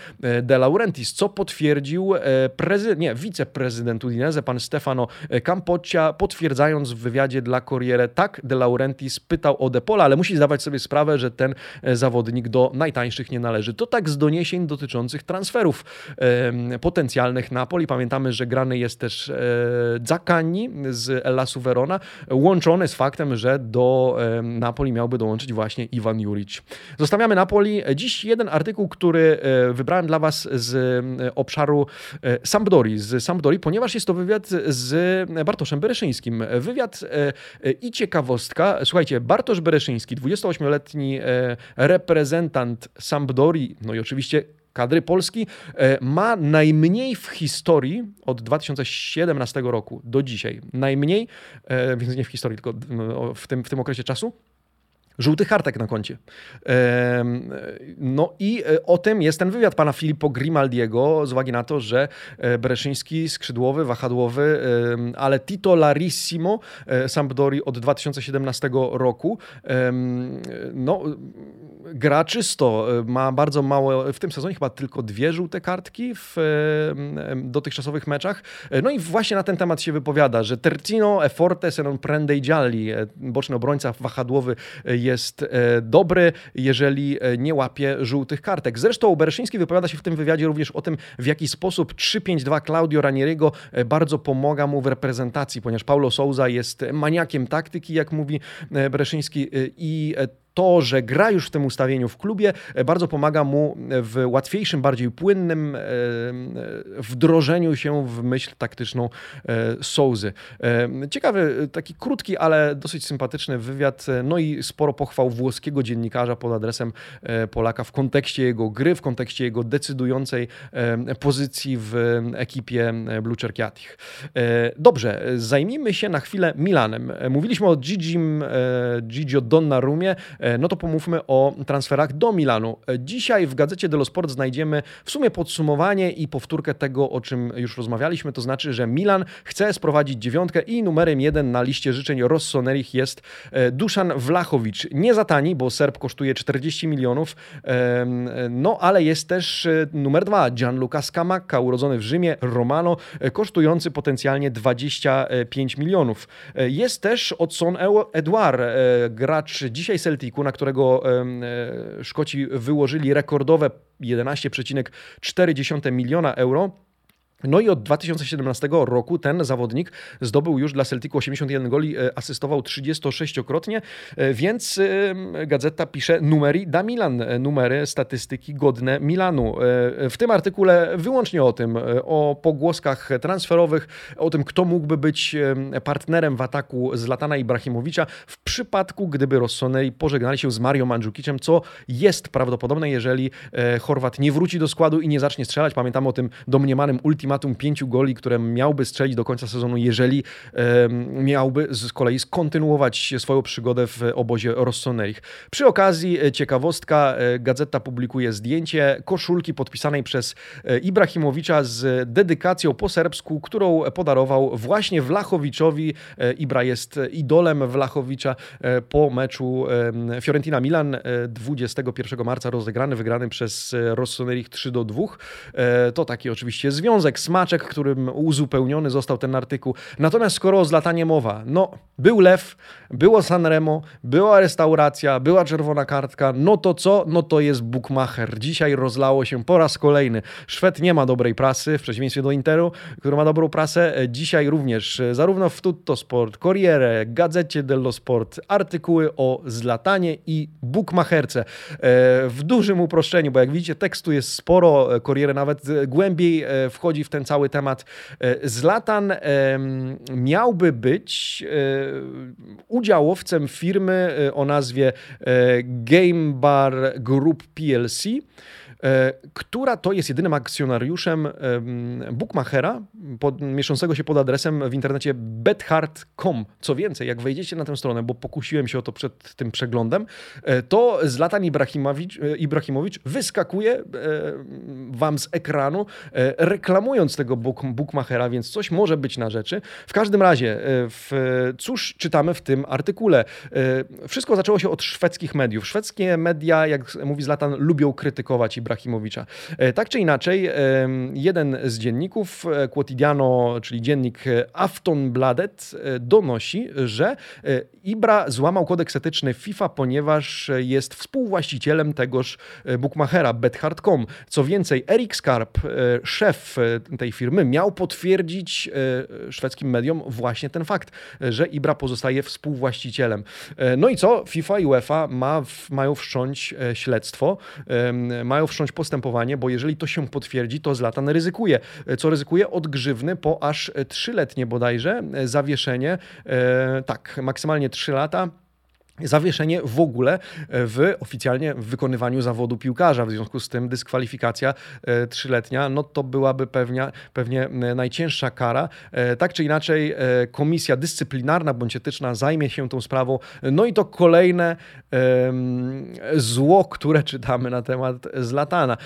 De Laurentiis, co potwierdza stwierdził prezydent, nie, wiceprezydent Udinese, pan Stefano Campoccia, potwierdzając w wywiadzie dla Corriere, tak, De Laurentiis pytał o Depola, ale musi zdawać sobie sprawę, że ten zawodnik do najtańszych nie należy. To tak z doniesień dotyczących transferów potencjalnych Napoli. Pamiętamy, że grany jest też Zaccagni z Lasu Verona, łączony z faktem, że do Napoli miałby dołączyć właśnie Iwan Juric. Zostawiamy Napoli. Dziś jeden artykuł, który e, wybrałem dla Was z e, obszaru e, Sampdori, z Sampdori, ponieważ jest to wywiad z Bartoszem Bereszyńskim. Wywiad i ciekawostka. Słuchajcie, Bartosz Bereszyński, 28-letni reprezentant Sampdori, no i oczywiście kadry Polski, ma najmniej w historii od 2017 roku do dzisiaj. Najmniej, więc nie w historii, tylko w tym, w tym okresie czasu żółtych kartek na koncie. No i e, o tym jest ten wywiad pana Filippo Grimaldiego, z uwagi na to, że e, Bereszyński, skrzydłowy, wahadłowy, ale titolarissimo e, Sampdori od 2017 roku, no, gra czysto, ma bardzo mało, w tym sezonie chyba tylko dwie żółte kartki w dotychczasowych meczach. No i właśnie na ten temat się wypowiada, że Tercino e forte se non prende i gialli, boczny obrońca wahadłowy jest e, dobry, jeżeli e, nie łapie żółtych kartek. Zresztą Bereszyński wypowiada się w tym wywiadzie również o tym, w jaki sposób 3-5-2 Claudio Ranieriego e, bardzo pomaga mu w reprezentacji, ponieważ Paulo Souza jest maniakiem taktyki, jak mówi Bereszyński i to, że gra już w tym ustawieniu w klubie, e, bardzo pomaga mu w łatwiejszym, bardziej płynnym e, wdrożeniu się w myśl taktyczną e, Souzy. Ciekawy, taki krótki, ale dosyć sympatyczny wywiad, no i sporo pochwał włoskiego dziennikarza pod adresem Polaka w kontekście jego gry, w kontekście jego decydującej pozycji w ekipie Blue Cerchiatich. Dobrze, zajmijmy się na chwilę Milanem. Mówiliśmy o Gigim, Gigio Donnarumie, E, no to pomówmy o transferach do Milanu. E, dzisiaj w gazecie dello Sport znajdziemy w sumie podsumowanie i powtórkę tego, o czym już rozmawialiśmy, to znaczy, że Milan chce sprowadzić dziewiątkę i numerem jeden na liście życzeń Rossonerich jest e, Duszan Wlachowicz. Nie za tani, bo Serb kosztuje 40 milionów, no ale jest też numer dwa, Gianluca Scamacca, urodzony w Rzymie, Romano, kosztujący potencjalnie 25 milionów. Jest też Odson Edouard, gracz dzisiaj Celticu, na którego e, Szkoci wyłożyli rekordowe 11,4 miliona euro. No i od 2017 roku ten zawodnik zdobył już dla Celticu 81 goli, e, asystował 36-krotnie, e, więc gazeta pisze numeri da Milan, e, numery, statystyki godne Milanu. W tym artykule wyłącznie o tym, o pogłoskach transferowych, o tym, kto mógłby być partnerem w ataku z Latana Ibrahimowicza w przypadku, gdyby Rossoneri pożegnali się z Mario Mandzukiczem, co jest prawdopodobne, jeżeli Chorwat nie wróci do składu i nie zacznie strzelać. Pamiętam o tym domniemanym ultimatum ultimatum pięciu goli, które miałby strzelić do końca sezonu, jeżeli miałby z kolei skontynuować swoją przygodę w obozie Rossonerich. Przy okazji e, ciekawostka, e, gazeta publikuje zdjęcie koszulki podpisanej przez e, Ibrahimowicza z dedykacją po serbsku, którą podarował właśnie Wlachowiczowi. Ibra jest idolem Wlachowicza po meczu Fiorentina-Milan 21 marca rozegrany, wygrany przez Rossonerich 3 do 2. To taki oczywiście związek smaczek, którym uzupełniony został ten artykuł. Natomiast skoro o Zlatanie mowa, no był Lew, było Sanremo, była restauracja, była czerwona kartka, no to co? No to jest Bukmacher. Dzisiaj rozlało się po raz kolejny. Szwed nie ma dobrej prasy, w przeciwieństwie do Interu, który ma dobrą prasę. Dzisiaj również zarówno w Tutto Sport, Corriere, Gazecie dello Sport artykuły o Zlatanie i Bukmacherce. E, w dużym uproszczeniu, bo jak widzicie tekstu jest sporo, Corriere nawet głębiej e, wchodzi w ten cały temat. E, Zlatan miałby być e, udziałowcem firmy e, o nazwie Game Bar Group PLC. E, która to jest jedynym akcjonariuszem Bookmachera, pod, mieszczącego się pod adresem w internecie bethard.com. Co więcej, jak wejdziecie na tę stronę, bo pokusiłem się o to przed tym przeglądem, e, to Zlatan Ibrahimowicz, e, Ibrahimowicz wyskakuje wam z ekranu, reklamując tego Bookmachera, więc coś może być na rzeczy. W każdym razie, w, cóż czytamy w tym artykule? Wszystko zaczęło się od szwedzkich mediów. Szwedzkie media, jak mówi Zlatan, lubią krytykować i Ibrahimowicza. Tak czy inaczej, jeden z dzienników, Quotidiano, czyli dziennik Aftonbladet, donosi, że Ibra złamał kodeks etyczny FIFA, ponieważ jest współwłaścicielem tegoż bookmachera bethard.com. Co więcej, Erik Skarp, szef tej firmy, miał potwierdzić szwedzkim mediom właśnie ten fakt, że Ibra pozostaje współwłaścicielem. No i co? FIFA i UEFA ma, mają wszcząć e, śledztwo, mają wszcząć postępowanie, bo jeżeli to się potwierdzi, to Zlatan ryzykuje. E, co ryzykuje? Od grzywny po aż trzyletnie bodajże e, zawieszenie, tak, maksymalnie trzy lata zawieszenie w ogóle e, w oficjalnie w wykonywaniu zawodu piłkarza. W związku z tym dyskwalifikacja e, trzyletnia, no to byłaby pewnie, pewnie najcięższa kara. E, tak czy inaczej komisja dyscyplinarna bądź etyczna zajmie się tą sprawą. No i to kolejne zło, które czytamy na temat Zlatana.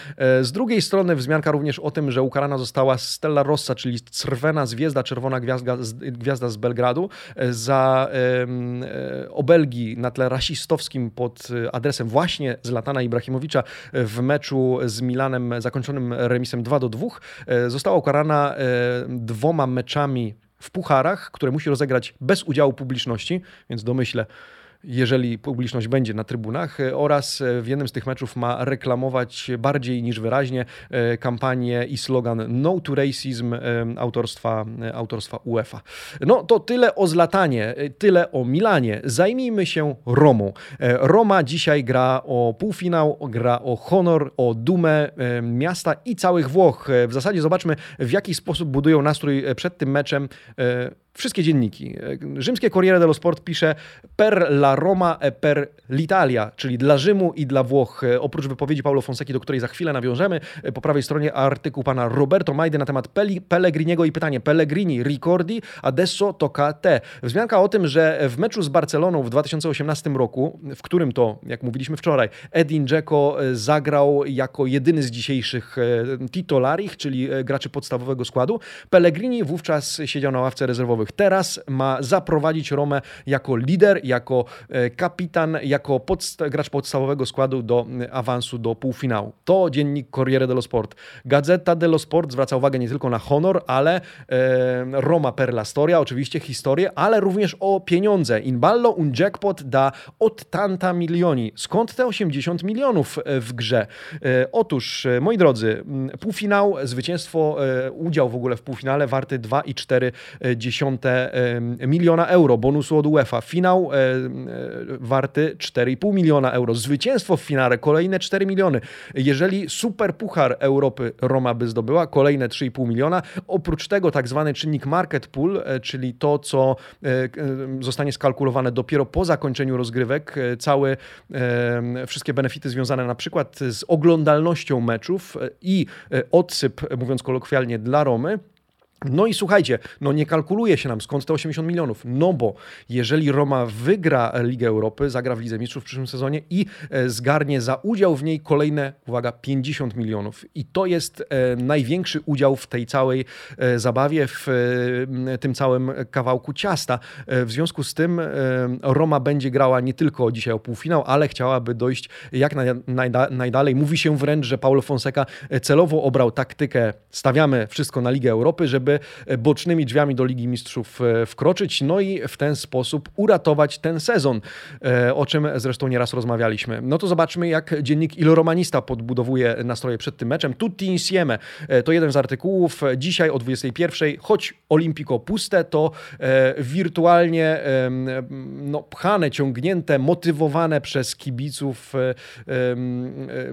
Z drugiej strony wzmianka również o tym, że ukarana została Stella Rossa, czyli crwena zwiezda, czerwona gwiazda, gwiazda z Belgradu za obelgi na tle rasistowskim pod y, adresem właśnie Zlatana Ibrahimowicza w meczu z Milanem zakończonym remisem 2 do 2 e, została ukarana e, dwoma meczami w pucharach, które musi rozegrać bez udziału publiczności, więc domyślę, jeżeli publiczność będzie na trybunach e, oraz e, w jednym z tych meczów ma reklamować bardziej niż wyraźnie e, kampanię i slogan No to Racism autorstwa, autorstwa UEFA. No to tyle o Zlatanie, tyle o Milanie. Zajmijmy się Romą. Roma dzisiaj gra o półfinał, gra o honor, o dumę miasta i całych Włoch. W zasadzie zobaczmy w jaki sposób budują nastrój przed tym meczem wszystkie dzienniki. Rzymskie Corriere dello Sport pisze per la Roma e per l'Italia, czyli dla Rzymu i dla Włoch. Oprócz wypowiedzi Paulo Fonseki, do której za chwilę nawiążemy, po prawej stronie artykuł pana Roberto Majdy na temat Pellegriniego i pytanie Pellegrini, ricordi, adesso tocca te. Wzmianka o tym, że w meczu z Barceloną w 2018 roku, w którym to, jak mówiliśmy wczoraj, Edin Dzeko zagrał jako jedyny z dzisiejszych e, titolarich, czyli e, graczy podstawowego składu, Pellegrini wówczas siedział na ławce rezerwowych Teraz ma zaprowadzić Romę jako lider, jako e, kapitan, jako gracz podstawowego składu do e, awansu do półfinału. To dziennik Corriere dello Sport. Gazeta dello Sport zwraca uwagę nie tylko na honor, ale e, Roma per la storia, oczywiście historię, ale również o pieniądze. In ballo un jackpot da od tanta milioni. Skąd te 80 milionów e, w grze? E, otóż, moi drodzy, półfinał, zwycięstwo, e, udział w ogóle w półfinale warty 2,4 miliona euro bonusu od UEFA. Finał warty 4,5 miliona euro. Zwycięstwo w finale kolejne 4 miliony. Jeżeli Super Puchar Europy Roma by zdobyła, kolejne 3,5 miliona. Oprócz tego tak zwany czynnik market pool, e, czyli to, co e, zostanie skalkulowane dopiero po zakończeniu rozgrywek, e, całe wszystkie benefity związane na przykład z oglądalnością meczów i odsyp, mówiąc kolokwialnie, dla Romy, no i słuchajcie, no nie kalkuluje się nam skąd te 80 milionów. No bo jeżeli Roma wygra Ligę Europy, zagra w Lidze Mistrzów w przyszłym sezonie i e, zgarnie za udział w niej kolejne, uwaga, 50 milionów. I to jest e, największy udział w tej całej e, zabawie, w tym całym kawałku ciasta. W związku z tym Roma będzie grała nie tylko dzisiaj o półfinał, ale chciałaby dojść jak najdalej. Mówi się wręcz, że Paulo Fonseca celowo obrał taktykę stawiamy wszystko na Ligę Europy, żeby żeby e, bocznymi drzwiami do Ligi Mistrzów e, wkroczyć, no i w ten sposób uratować ten sezon, e, o czym zresztą nieraz rozmawialiśmy. No to zobaczmy, jak dziennik Il Romanista podbudowuje nastroje przed tym meczem. Tutti insieme to jeden z artykułów. Dzisiaj o 21, choć Olimpico puste, to wirtualnie no, pchane, ciągnięte, motywowane przez kibiców,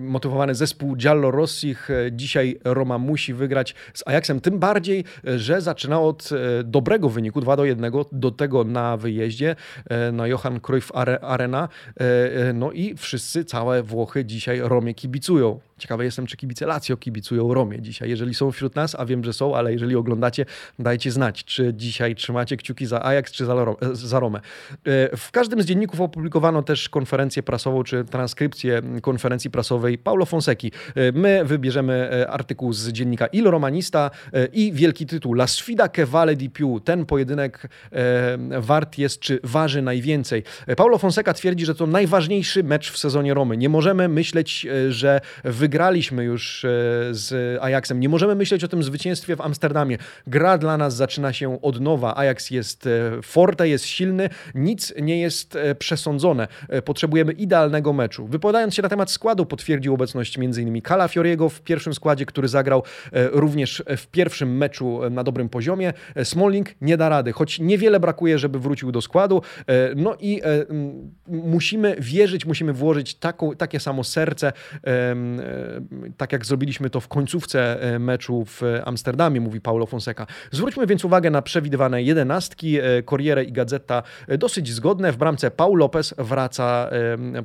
motywowany zespół Giallo Rossich. Dzisiaj Roma musi wygrać z Ajaxem, tym bardziej, że zaczyna od e, dobrego wyniku 2 do 1 do tego na wyjeździe e, na Johan Cruyff Arena. E, no i wszyscy, całe Włochy dzisiaj Romie kibicują. Ciekawy jestem, czy kibice Lazio kibicują Romie dzisiaj. Jeżeli są wśród nas, a wiem, że są, ale jeżeli oglądacie, dajcie znać, czy dzisiaj trzymacie kciuki za Ajax, czy za Romę. W każdym z dzienników opublikowano też konferencję prasową, czy transkrypcję konferencji prasowej Paulo Fonseki. My wybierzemy artykuł z dziennika Il Romanista i wielki tytuł La sfida che vale di più. Ten pojedynek wart jest, czy waży najwięcej. Paulo Fonseca twierdzi, że to najważniejszy mecz w sezonie Romy. Nie możemy myśleć, że wy wygraliśmy już e, z Ajaxem. Nie możemy myśleć o tym zwycięstwie w Amsterdamie. Gra dla nas zaczyna się od nowa. Ajax jest forte, jest silny, nic nie jest przesądzone. Potrzebujemy idealnego meczu. Wypowiadając się na temat składu, potwierdził obecność m.in. Calafioriego w pierwszym składzie, który zagrał również w pierwszym meczu na dobrym poziomie. Smalling nie da rady, choć niewiele brakuje, żeby wrócił do składu. No i musimy wierzyć, musimy włożyć taką, takie samo serce, tak jak zrobiliśmy to w końcówce e, meczu w Amsterdamie, mówi Paulo Fonseca. Zwróćmy więc uwagę na przewidywane jedenastki. E, Corriere i Gazeta e, dosyć zgodne. W bramce Paul Lopez wraca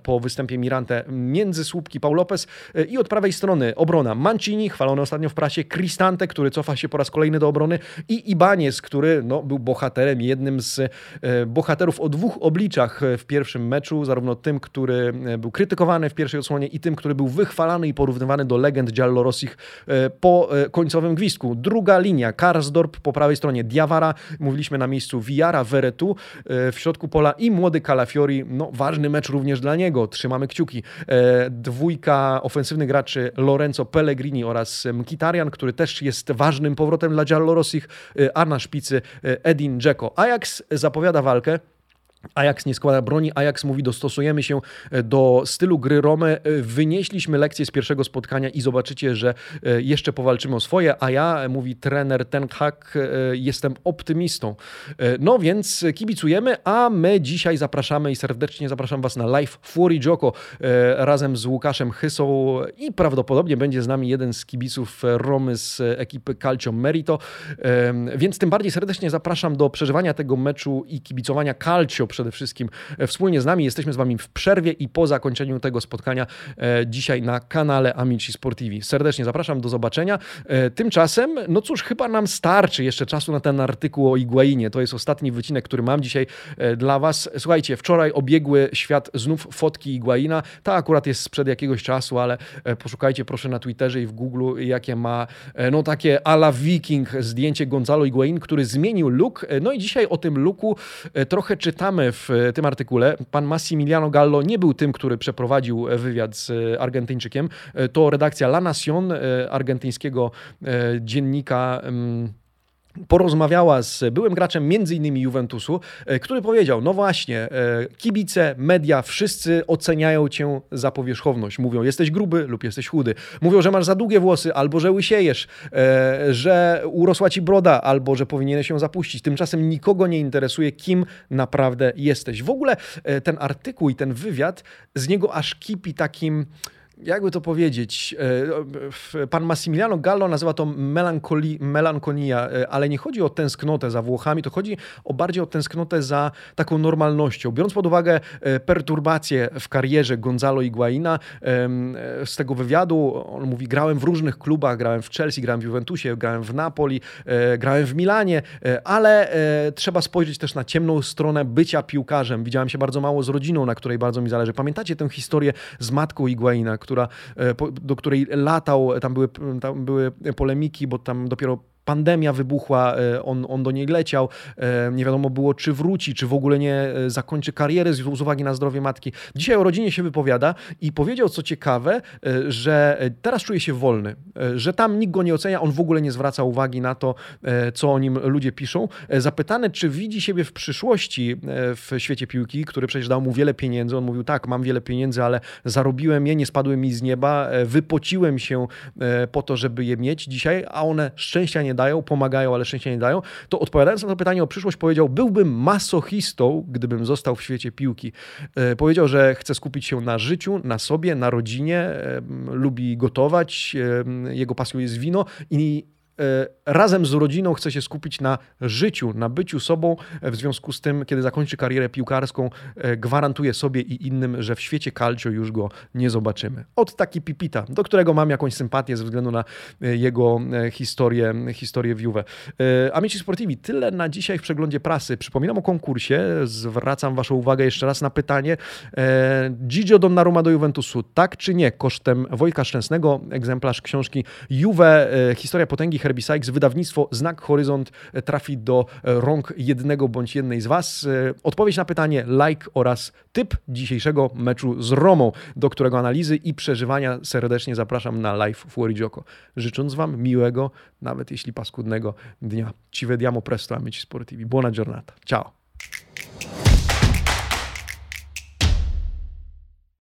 po występie Mirante między słupki Paul Lopez i od prawej strony obrona Mancini, chwalony ostatnio w prasie, Cristante, który cofa się po raz kolejny do obrony i Ibanez, który no, był bohaterem, jednym z bohaterów o dwóch obliczach w pierwszym meczu, zarówno tym, który był krytykowany w pierwszej odsłonie i tym, który był wychwalany i porównywany do legend Giallorossich e, po e, końcowym gwizdku. Druga linia, Karsdorp po prawej stronie, Diawara, mówiliśmy na miejscu Viara, Veretu e, w środku pola i młody Calafiori, no ważny mecz również dla niego, trzymamy kciuki. Dwójka ofensywnych graczy Lorenzo Pellegrini oraz Mkitarian, który też jest ważnym powrotem dla Giallorossich, a na szpicy Edin Dzeko. Ajax zapowiada walkę, Ajax nie składa broni, Ajax mówi dostosujemy się e, do stylu gry Romy, e, wynieśliśmy lekcję z pierwszego spotkania i zobaczycie, że e, jeszcze powalczymy o swoje, a ja, mówi trener Ten Hag, jestem optymistą. No więc kibicujemy, a my dzisiaj zapraszamy i serdecznie zapraszam Was na live Fuori Joko razem z Łukaszem Chysą i prawdopodobnie będzie z nami jeden z kibiców Romy z ekipy Calcio Merito, więc tym bardziej serdecznie zapraszam do przeżywania tego meczu i kibicowania Calcio przede wszystkim e, wspólnie z nami. Jesteśmy z Wami w przerwie i po zakończeniu tego spotkania e, dzisiaj na kanale Amici Sportivi. Serdecznie zapraszam, do zobaczenia. E, tymczasem, no cóż, chyba nam starczy jeszcze czasu na ten artykuł o Iguainie. To jest ostatni wycinek, który mam dzisiaj dla Was. Słuchajcie, wczoraj obiegły świat znów fotki Iguaina. Ta akurat jest sprzed jakiegoś czasu, ale poszukajcie proszę na Twitterze i w Google, jakie ma no takie ala Viking zdjęcie Gonzalo Iguain, który zmienił look. No i dzisiaj o tym looku trochę czytamy czytamy w e, tym artykule, pan Massimiliano Gallo nie był tym, który przeprowadził e, wywiad z e, Argentyńczykiem. To redakcja La Nación, argentyńskiego dziennika mm, porozmawiała z byłym graczem między innymi Juventusu, e, który powiedział, no właśnie, e, kibice, media, wszyscy oceniają cię za powierzchowność. Mówią, jesteś gruby lub jesteś chudy. Mówią, że masz za długie włosy, albo że łysiejesz, e, że urosła ci broda, albo że powinieneś się zapuścić. Tymczasem nikogo nie interesuje, kim naprawdę jesteś. W ogóle ten artykuł i ten wywiad, z niego aż kipi takim jakby to powiedzieć, e, pan Massimiliano Gallo nazywa to melankoli, melankolia, e, ale nie chodzi o tęsknotę za Włochami, to chodzi o bardziej o tęsknotę za taką normalnością. Biorąc pod uwagę e, perturbacje w karierze Gonzalo Higuaina, z tego wywiadu on mówi, grałem w różnych klubach, grałem w Chelsea, grałem w Juventusie, grałem w Napoli, grałem w Milanie, ale trzeba spojrzeć też na ciemną stronę bycia piłkarzem. Widziałem się bardzo mało z rodziną, na której bardzo mi zależy. Pamiętacie tę historię z matką Higuaina, która, e, do której latał, tam były, tam były polemiki, bo tam dopiero pandemia wybuchła, e, on, on do niej leciał, e, nie wiadomo było, czy wróci, czy w ogóle nie e, zakończy kariery z, z uwagi na zdrowie matki. Dzisiaj o rodzinie się wypowiada i powiedział, co ciekawe, że teraz czuje się wolny, że tam nikt go nie ocenia, on w ogóle nie zwraca uwagi na to, co o nim ludzie piszą. Zapytany, czy widzi siebie w przyszłości w świecie piłki, który przecież dał mu wiele pieniędzy, on mówił, tak, mam wiele pieniędzy, ale zarobiłem je, nie spadły mi z nieba, wypociłem się po to, żeby je mieć dzisiaj, a one szczęścia nie dają dają, pomagają, ale szczęścia nie dają, to odpowiadając na to pytanie o przyszłość powiedział, byłbym masochistą, gdybym został w świecie piłki. E, powiedział, że chce skupić się na życiu, na sobie, na rodzinie, e, lubi gotować, e, jego pasją jest wino i razem z rodziną chce się skupić na życiu, na byciu sobą. W związku z tym, kiedy zakończy karierę piłkarską, e, gwarantuje sobie i innym, że w świecie calcio już go nie zobaczymy. Od taki Pipita, do którego mam jakąś sympatię ze względu na e, jego historię, historię w Juve. Amici Sportivi, tyle na dzisiaj w przeglądzie prasy. Przypominam o konkursie. Zwracam Waszą uwagę jeszcze raz na pytanie. Gigio Donnarumma do Juventusu, tak czy nie? Kosztem Wojtka Szczęsnego, egzemplarz książki Juve, historia potęgi Herbie Sykes. Wydawnictwo Znak Horyzont trafi do rąk jednego bądź jednej z Was. Odpowiedź na pytanie, like oraz typ dzisiejszego meczu z Romą, do którego analizy i przeżywania serdecznie zapraszam na live w Woridzioko. Życząc Wam miłego, nawet jeśli paskudnego dnia. Ci vediamo presto amici sportivi. Buona giornata. Ciao.